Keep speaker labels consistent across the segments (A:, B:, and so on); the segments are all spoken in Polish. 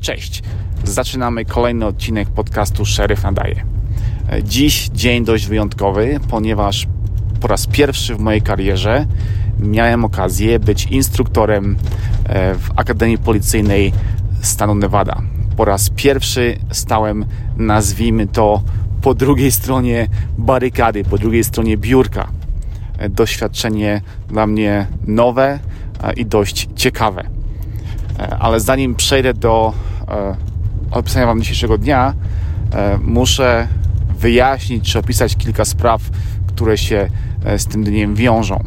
A: Cześć. Zaczynamy kolejny odcinek podcastu Szeryf Nadaje. Dziś dzień dość wyjątkowy, ponieważ po raz pierwszy w mojej karierze miałem okazję być instruktorem e, w Akademii Policyjnej stanu Nevada. Po raz pierwszy stałem, nazwijmy to, po drugiej stronie barykady, po drugiej stronie biurka. E, doświadczenie dla mnie nowe i dość ciekawe. E, ale zanim przejdę do opisania Wam dzisiejszego dnia, muszę wyjaśnić czy opisać kilka spraw, które się z tym dniem wiążą.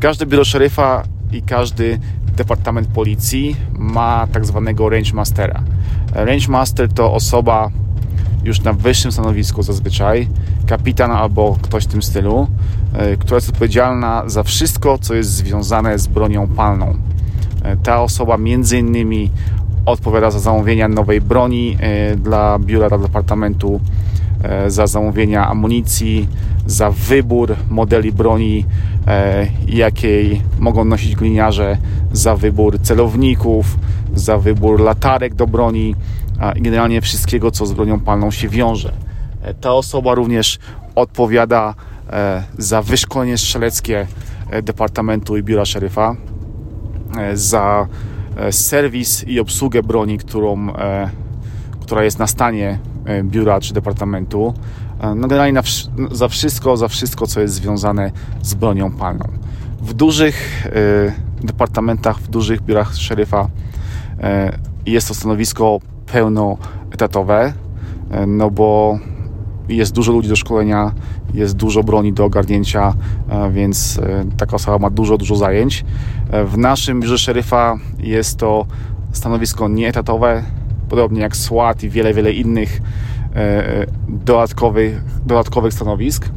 A: Każde biuro szeryfa i każdy departament policji ma tak zwanego range mastera. Range master to osoba już na wyższym stanowisku zazwyczaj, kapitan albo ktoś w tym stylu, e, która jest odpowiedzialna za wszystko, co jest związane z bronią palną. E, ta osoba między innymi odpowiada za zamówienia nowej broni e, dla biura, dla departamentu, za zamówienia amunicji, za wybór modeli broni, jakiej mogą nosić gliniarze, za wybór celowników, za wybór latarek do broni i generalnie wszystkiego, co z bronią palną się wiąże. E, ta osoba również odpowiada e, za wyszkolenie strzeleckie e, Departamentu i Biura Szeryfa, za serwis i obsługę broni, którą, która jest na stanie biura czy departamentu. No generalnie za wszystko, za wszystko, co jest związane z bronią palną. W dużych departamentach, w dużych biurach szeryfa jest to stanowisko pełnoetatowe, e, no bo jest dużo ludzi do szkolenia, jest dużo broni do ogarnięcia, e, więc e, taka osoba ma dużo, dużo zajęć. W naszym biurze szeryfa jest to stanowisko nieetatowe, podobnie jak SWAT i wiele, wiele innych dodatkowych, dodatkowych stanowisk.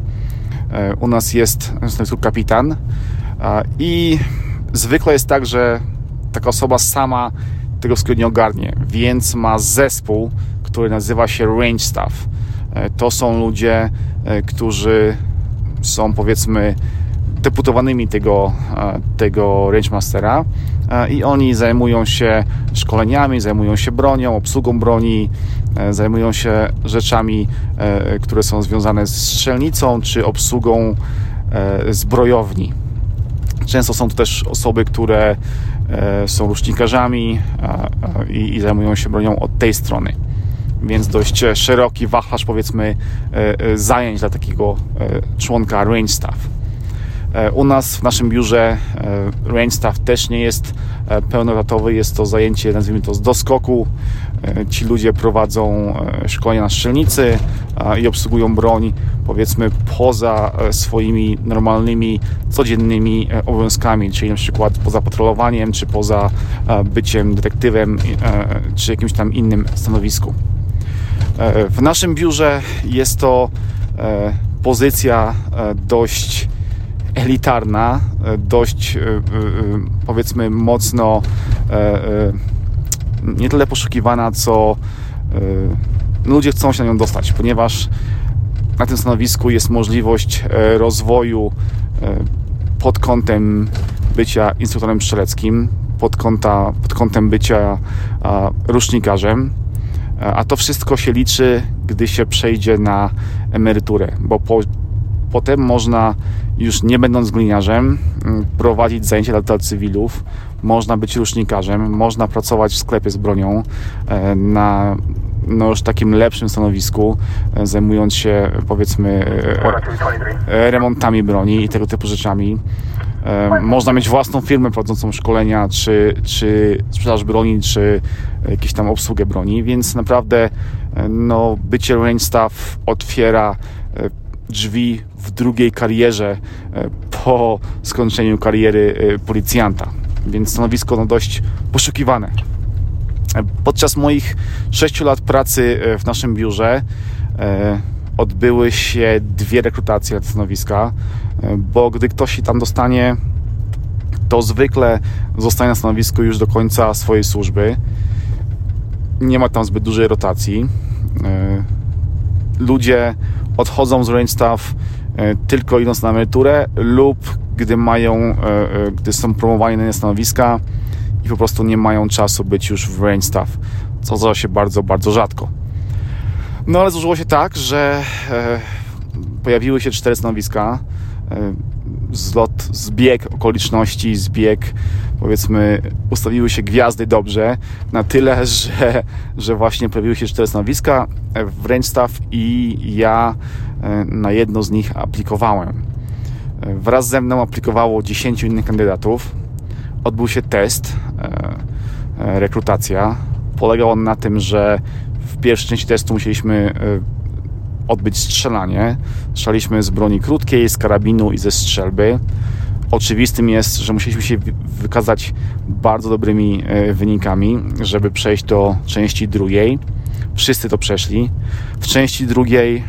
A: U nas jest stanowisko kapitan i zwykle jest tak, że taka osoba sama tego wszystkiego nie ogarnie, więc ma zespół, który nazywa się Range Staff. E, to są ludzie, e, którzy są powiedzmy deputowanymi tego, e, tego Range Mastera i oni zajmują się szkoleniami, zajmują się bronią, obsługą broni, zajmują się rzeczami, które są związane z strzelnicą czy obsługą zbrojowni. Często są to też osoby, które są rusznikarzami i, i zajmują się bronią od tej strony więc dość szeroki wachlarz powiedzmy e, e, zajęć dla takiego członka range staff. U nas w naszym biurze range staff też nie jest pełnolatowy, jest to zajęcie nazwijmy to z doskoku, E, ci ludzie prowadzą e, szkolenia na strzelnicy i obsługują broń, powiedzmy, poza e, swoimi normalnymi, codziennymi obowiązkami, czyli na przykład poza patrolowaniem, czy poza byciem detektywem, czy jakimś tam innym stanowisku. W naszym biurze jest to pozycja dość elitarna, dość powiedzmy mocno nie tyle poszukiwana, co ludzie chcą się na nią dostać, ponieważ na tym stanowisku jest możliwość e, rozwoju e, pod kątem bycia instruktorem strzeleckim, pod, kąta, pod kątem bycia rusznikarzem, a to wszystko się liczy, gdy się przejdzie na emeryturę, bo po, potem można już nie będąc gliniarzem prowadzić zajęcia dla cywilów, można być rusznikarzem, można pracować w sklepie z bronią e, na no już takim lepszym stanowisku, e, zajmując się powiedzmy e, remontami broni i tego typu rzeczami. Można mieć własną firmę prowadzącą szkolenia, czy, czy sprzedaż broni, czy jakieś tam obsługę broni, więc naprawdę no, bycie range staff otwiera drzwi w drugiej karierze po skończeniu kariery policjanta więc stanowisko no dość poszukiwane. Podczas moich 6 lat pracy e, w naszym biurze e, odbyły się dwie rekrutacje na te stanowiska, e, bo gdy ktoś się tam dostanie, to zwykle zostaje na stanowisku już do końca swojej służby. Nie ma tam zbyt dużej rotacji. Ludzie odchodzą z range staff tylko idąc na emeryturę lub gdy mają, e, e, gdy są promowani na stanowiska i po prostu nie mają czasu być już w range staff. co zdarza się bardzo, bardzo rzadko. No ale złożyło się tak, że pojawiły się cztery stanowiska. Zlot, zbieg okoliczności, zbieg, powiedzmy, ustawiły się gwiazdy dobrze, na tyle, że, że właśnie pojawiły się cztery stanowiska w Range i ja na jedno z nich aplikowałem. Wraz ze mną aplikowało 10 innych kandydatów. Odbył się test, e, e, rekrutacja. Polegał on na tym, że w pierwszej części testu musieliśmy e, odbyć strzelanie. Strzelaliśmy z broni krótkiej, z karabinu i ze strzelby. Oczywistym jest, że musieliśmy się wykazać bardzo dobrymi wynikami, żeby przejść do części drugiej. Wszyscy to przeszli. W części drugiej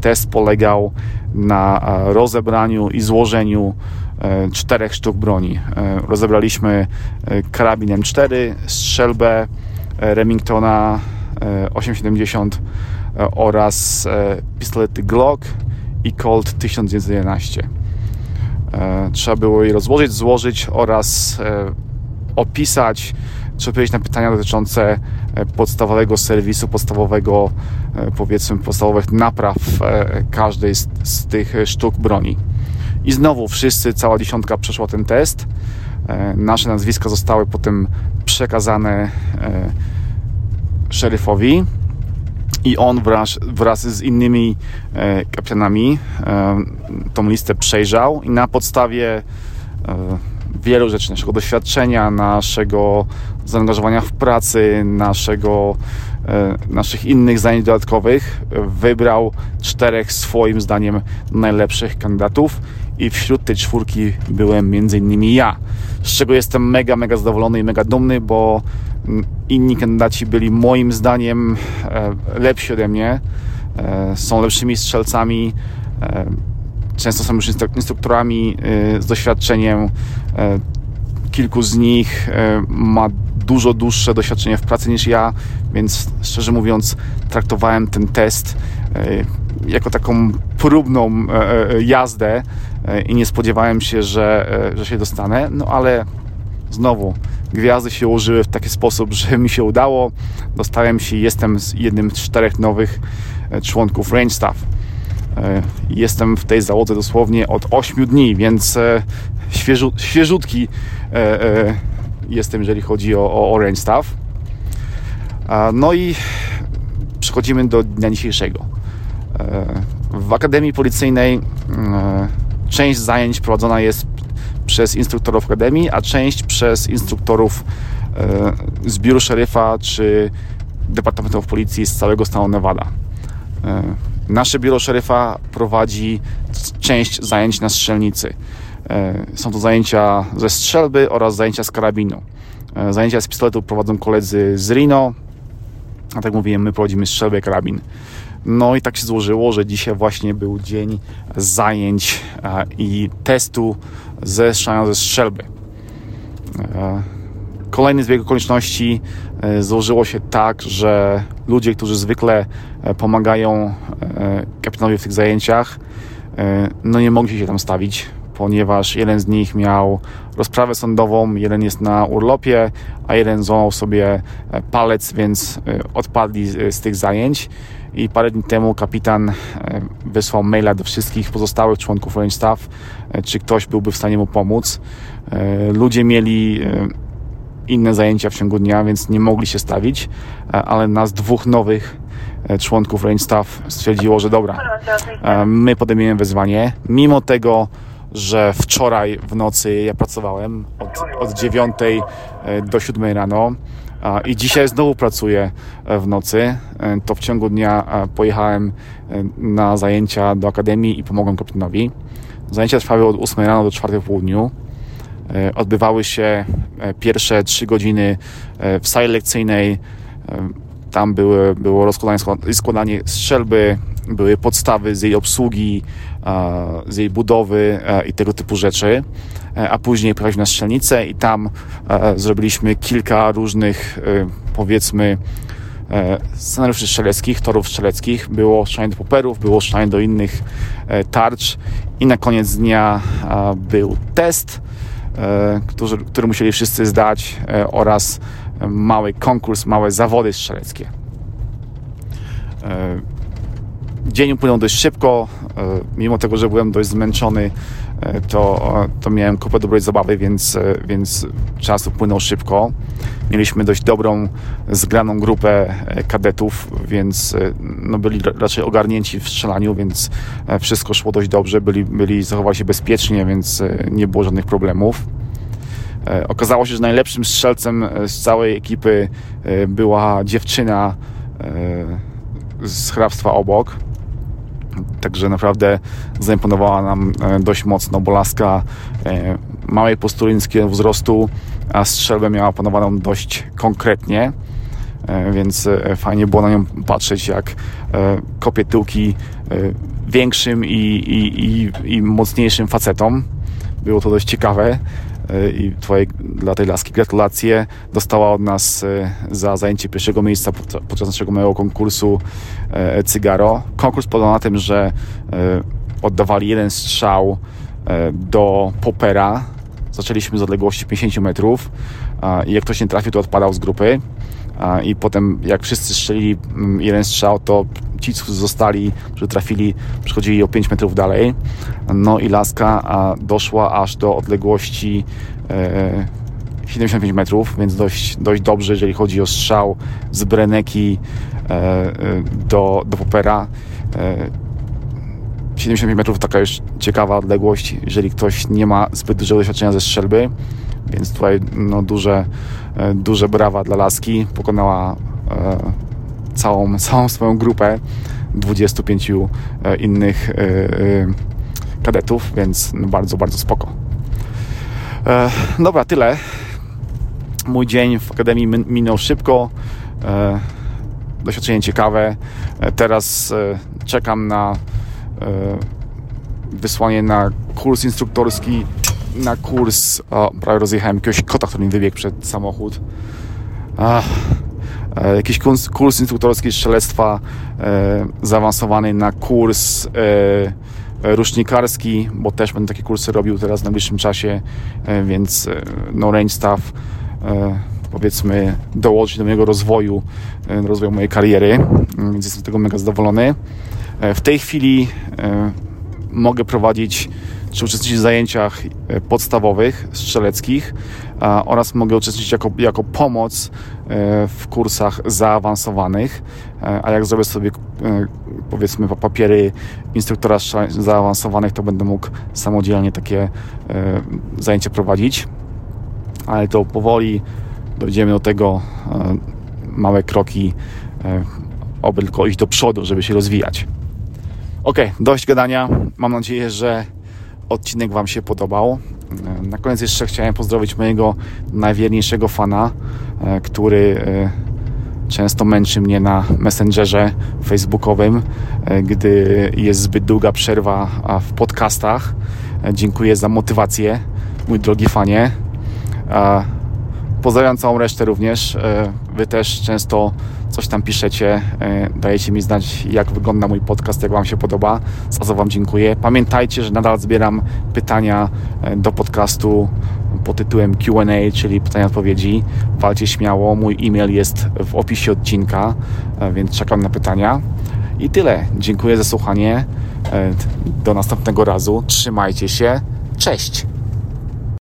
A: test polegał na e, rozebraniu i złożeniu e, czterech sztuk broni. E, rozebraliśmy karabin M4, strzelbę Remingtona 870 oraz pistolety Glock i Colt 1911. Trzeba było je rozłożyć, złożyć oraz opisać, czy odpowiedzieć na pytania dotyczące podstawowego serwisu, podstawowego, e, powiedzmy, podstawowych napraw e, każdej z, z tych sztuk broni. I znowu wszyscy, cała dziesiątka przeszła ten test. E, nasze nazwiska zostały potem przekazane szeryfowi i on wraz, wraz z innymi kapitanami tą listę przejrzał i na podstawie wielu rzeczy, naszego doświadczenia, naszego zaangażowania w pracy, naszego, e, naszych innych zajęć dodatkowych, wybrał czterech swoim zdaniem najlepszych kandydatów i wśród tej czwórki byłem innymi ja, z czego jestem mega, mega zadowolony i mega dumny, bo inni kandydaci byli moim zdaniem e, lepsi ode mnie, e, są lepszymi strzelcami, często są już instruktorami z doświadczeniem. Kilku z nich ma dużo dłuższe doświadczenie w pracy niż ja, więc szczerze mówiąc, traktowałem ten test e, jako taką próbną e, e, jazdę i nie spodziewałem się, że, że się dostanę, no ale znowu gwiazdy się ułożyły w taki sposób, że mi się udało. Dostałem się, jestem jednym z czterech nowych członków Range Staff. Jestem w tej załodze dosłownie od 8 dni, więc świeżu, świeżutki jestem, jeżeli chodzi o, o Staff. No i przechodzimy do dnia dzisiejszego. E, w Akademii Policyjnej e, część zajęć prowadzona jest przez instruktorów Akademii, a część przez instruktorów e, z biuru szeryfa czy Departamentów Policji z całego stanu Nevada. Nasze biuro szeryfa prowadzi część zajęć na strzelnicy. E, są to zajęcia ze strzelby oraz zajęcia z karabinu. E, zajęcia z pistoletu prowadzą koledzy z Rino, a tak mówiłem, my prowadzimy strzelbę i karabin. No i tak się złożyło, że dzisiaj właśnie był dzień zajęć e, i testu ze ze strzelby. Kolejny zbieg okoliczności złożyło się tak, że ludzie, którzy zwykle pomagają kapitanowi w tych zajęciach, no nie mogli się tam stawić ponieważ jeden z nich miał rozprawę sądową, jeden jest na urlopie, a jeden złamał sobie e, palec, więc e, odpadli z tych zajęć. I parę dni temu kapitan e, wysłał maila do wszystkich pozostałych członków Range Staff, czy ktoś byłby w stanie mu pomóc. Ludzie mieli inne zajęcia w ciągu dnia, więc nie mogli się stawić, ale nas dwóch nowych członków Range Staff stwierdziło, że dobra, my podejmiemy wyzwanie. Mimo tego, że wczoraj w nocy ja pracowałem od, od 9 e, do 7 rano i dzisiaj znowu pracuję e, w nocy. E, to w ciągu dnia pojechałem na zajęcia do akademii i pomogłem kapitanowi. Zajęcia trwały od 8 rano do 4 w południu. Odbywały się pierwsze 3 godziny w sali lekcyjnej. Tam były, było rozkładanie składanie strzelby, były podstawy z jej obsługi, z jej budowy i tego typu rzeczy. E, a później pojechaliśmy na strzelnicę i tam e, zrobiliśmy kilka różnych, e, powiedzmy, scenariuszy strzeleckich, torów strzeleckich. Było strzelanie do poperów, było strzelanie do innych tarcz i na koniec dnia był test, który, który musieli wszyscy zdać oraz mały konkurs, małe zawody strzeleckie. Dzień upłynął dość szybko, mimo tego, że byłem dość zmęczony, to, to miałem kupę dobrej zabawy, więc, więc czas upłynął szybko. Mieliśmy dość dobrą, zgraną grupę kadetów, więc no, byli raczej ogarnięci w strzelaniu, więc wszystko szło dość dobrze, byli, byli zachowali się bezpiecznie, więc nie było żadnych problemów. Okazało się, że najlepszym strzelcem z całej ekipy była dziewczyna z hrabstwa obok Także naprawdę zaimponowała nam e, dość mocno, bo laska e, małej postury niskiego wzrostu, a strzelbę miała panowaną dość konkretnie, e, więc fajnie było na nią patrzeć, jak kopie tyłki większym i, i, i, i mocniejszym facetom. Było to dość ciekawe. E, i twojej, dla tej laski gratulacje. Dostała od nas e, za zajęcie pierwszego miejsca podczas naszego małego konkursu e, Cygaro. Konkurs polegał na tym, że oddawali jeden strzał do popera. Zaczęliśmy z odległości 50 metrów i jak ktoś nie trafił, to odpadał z grupy i potem jak wszyscy strzelili mm, jeden strzał, to ci, co zostali, że trafili, przechodzili o 5 metrów dalej. No i laska doszła aż do odległości 75 e, metrów, więc dość, dość dobrze, jeżeli chodzi o strzał z Breneki e, e, do, do Popera. 75 metrów taka już ciekawa odległość, jeżeli ktoś nie ma zbyt dużego doświadczenia ze strzelby, więc tutaj no, duże, duże brawa dla Laski. Pokonała całą, całą swoją grupę 25 e, innych e, e, kadetów, więc no bardzo, bardzo spoko. Dobra, tyle. Mój dzień w Akademii minął szybko. Doświadczenie ciekawe. Teraz czekam na wysłanie na kurs instruktorski, na kurs. O, prawie rozjechałem jakiegoś kota, który mi wybiegł przed samochód. Ach E, jakiś kurs, kurs instruktorski strzelectwa e, zaawansowany na kurs e, rusznikarski, bo też będę takie kursy robił teraz w najbliższym czasie, więc no range staff powiedzmy dołożyć do mojego rozwoju, rozwoju mojej kariery, więc jestem z tego mega zadowolony. W tej chwili mogę prowadzić czy uczestniczyć w zajęciach e, podstawowych, strzeleckich oraz mogę uczestniczyć jako, jako pomoc e, w kursach zaawansowanych, e, a jak zrobię sobie powiedzmy papiery instruktora zaawansowanych, to będę mógł samodzielnie takie zajęcia prowadzić, ale to powoli dojdziemy do tego małe kroki, oby tylko iść do przodu, żeby się rozwijać. Ok, dość gadania. Mam nadzieję, że odcinek Wam się podobał. Na koniec jeszcze chciałem pozdrowić mojego najwierniejszego fana, e, który e, często męczy mnie na Messengerze facebookowym, e, gdy jest zbyt długa przerwa w podcastach. Dziękuję za motywację, mój drogi fanie. Pozdrawiam całą resztę również. Wy też często coś tam piszecie, e, dajecie mi znać, jak wygląda mój podcast, jak Wam się podoba. Za co Wam dziękuję. Pamiętajcie, że nadal zbieram pytania e, do podcastu pod tytułem QA, czyli pytania odpowiedzi. Walcie śmiało. Mój e-mail jest w opisie odcinka, e, więc czekam na pytania. I tyle. Dziękuję za słuchanie. Do następnego razu. Trzymajcie się. Cześć.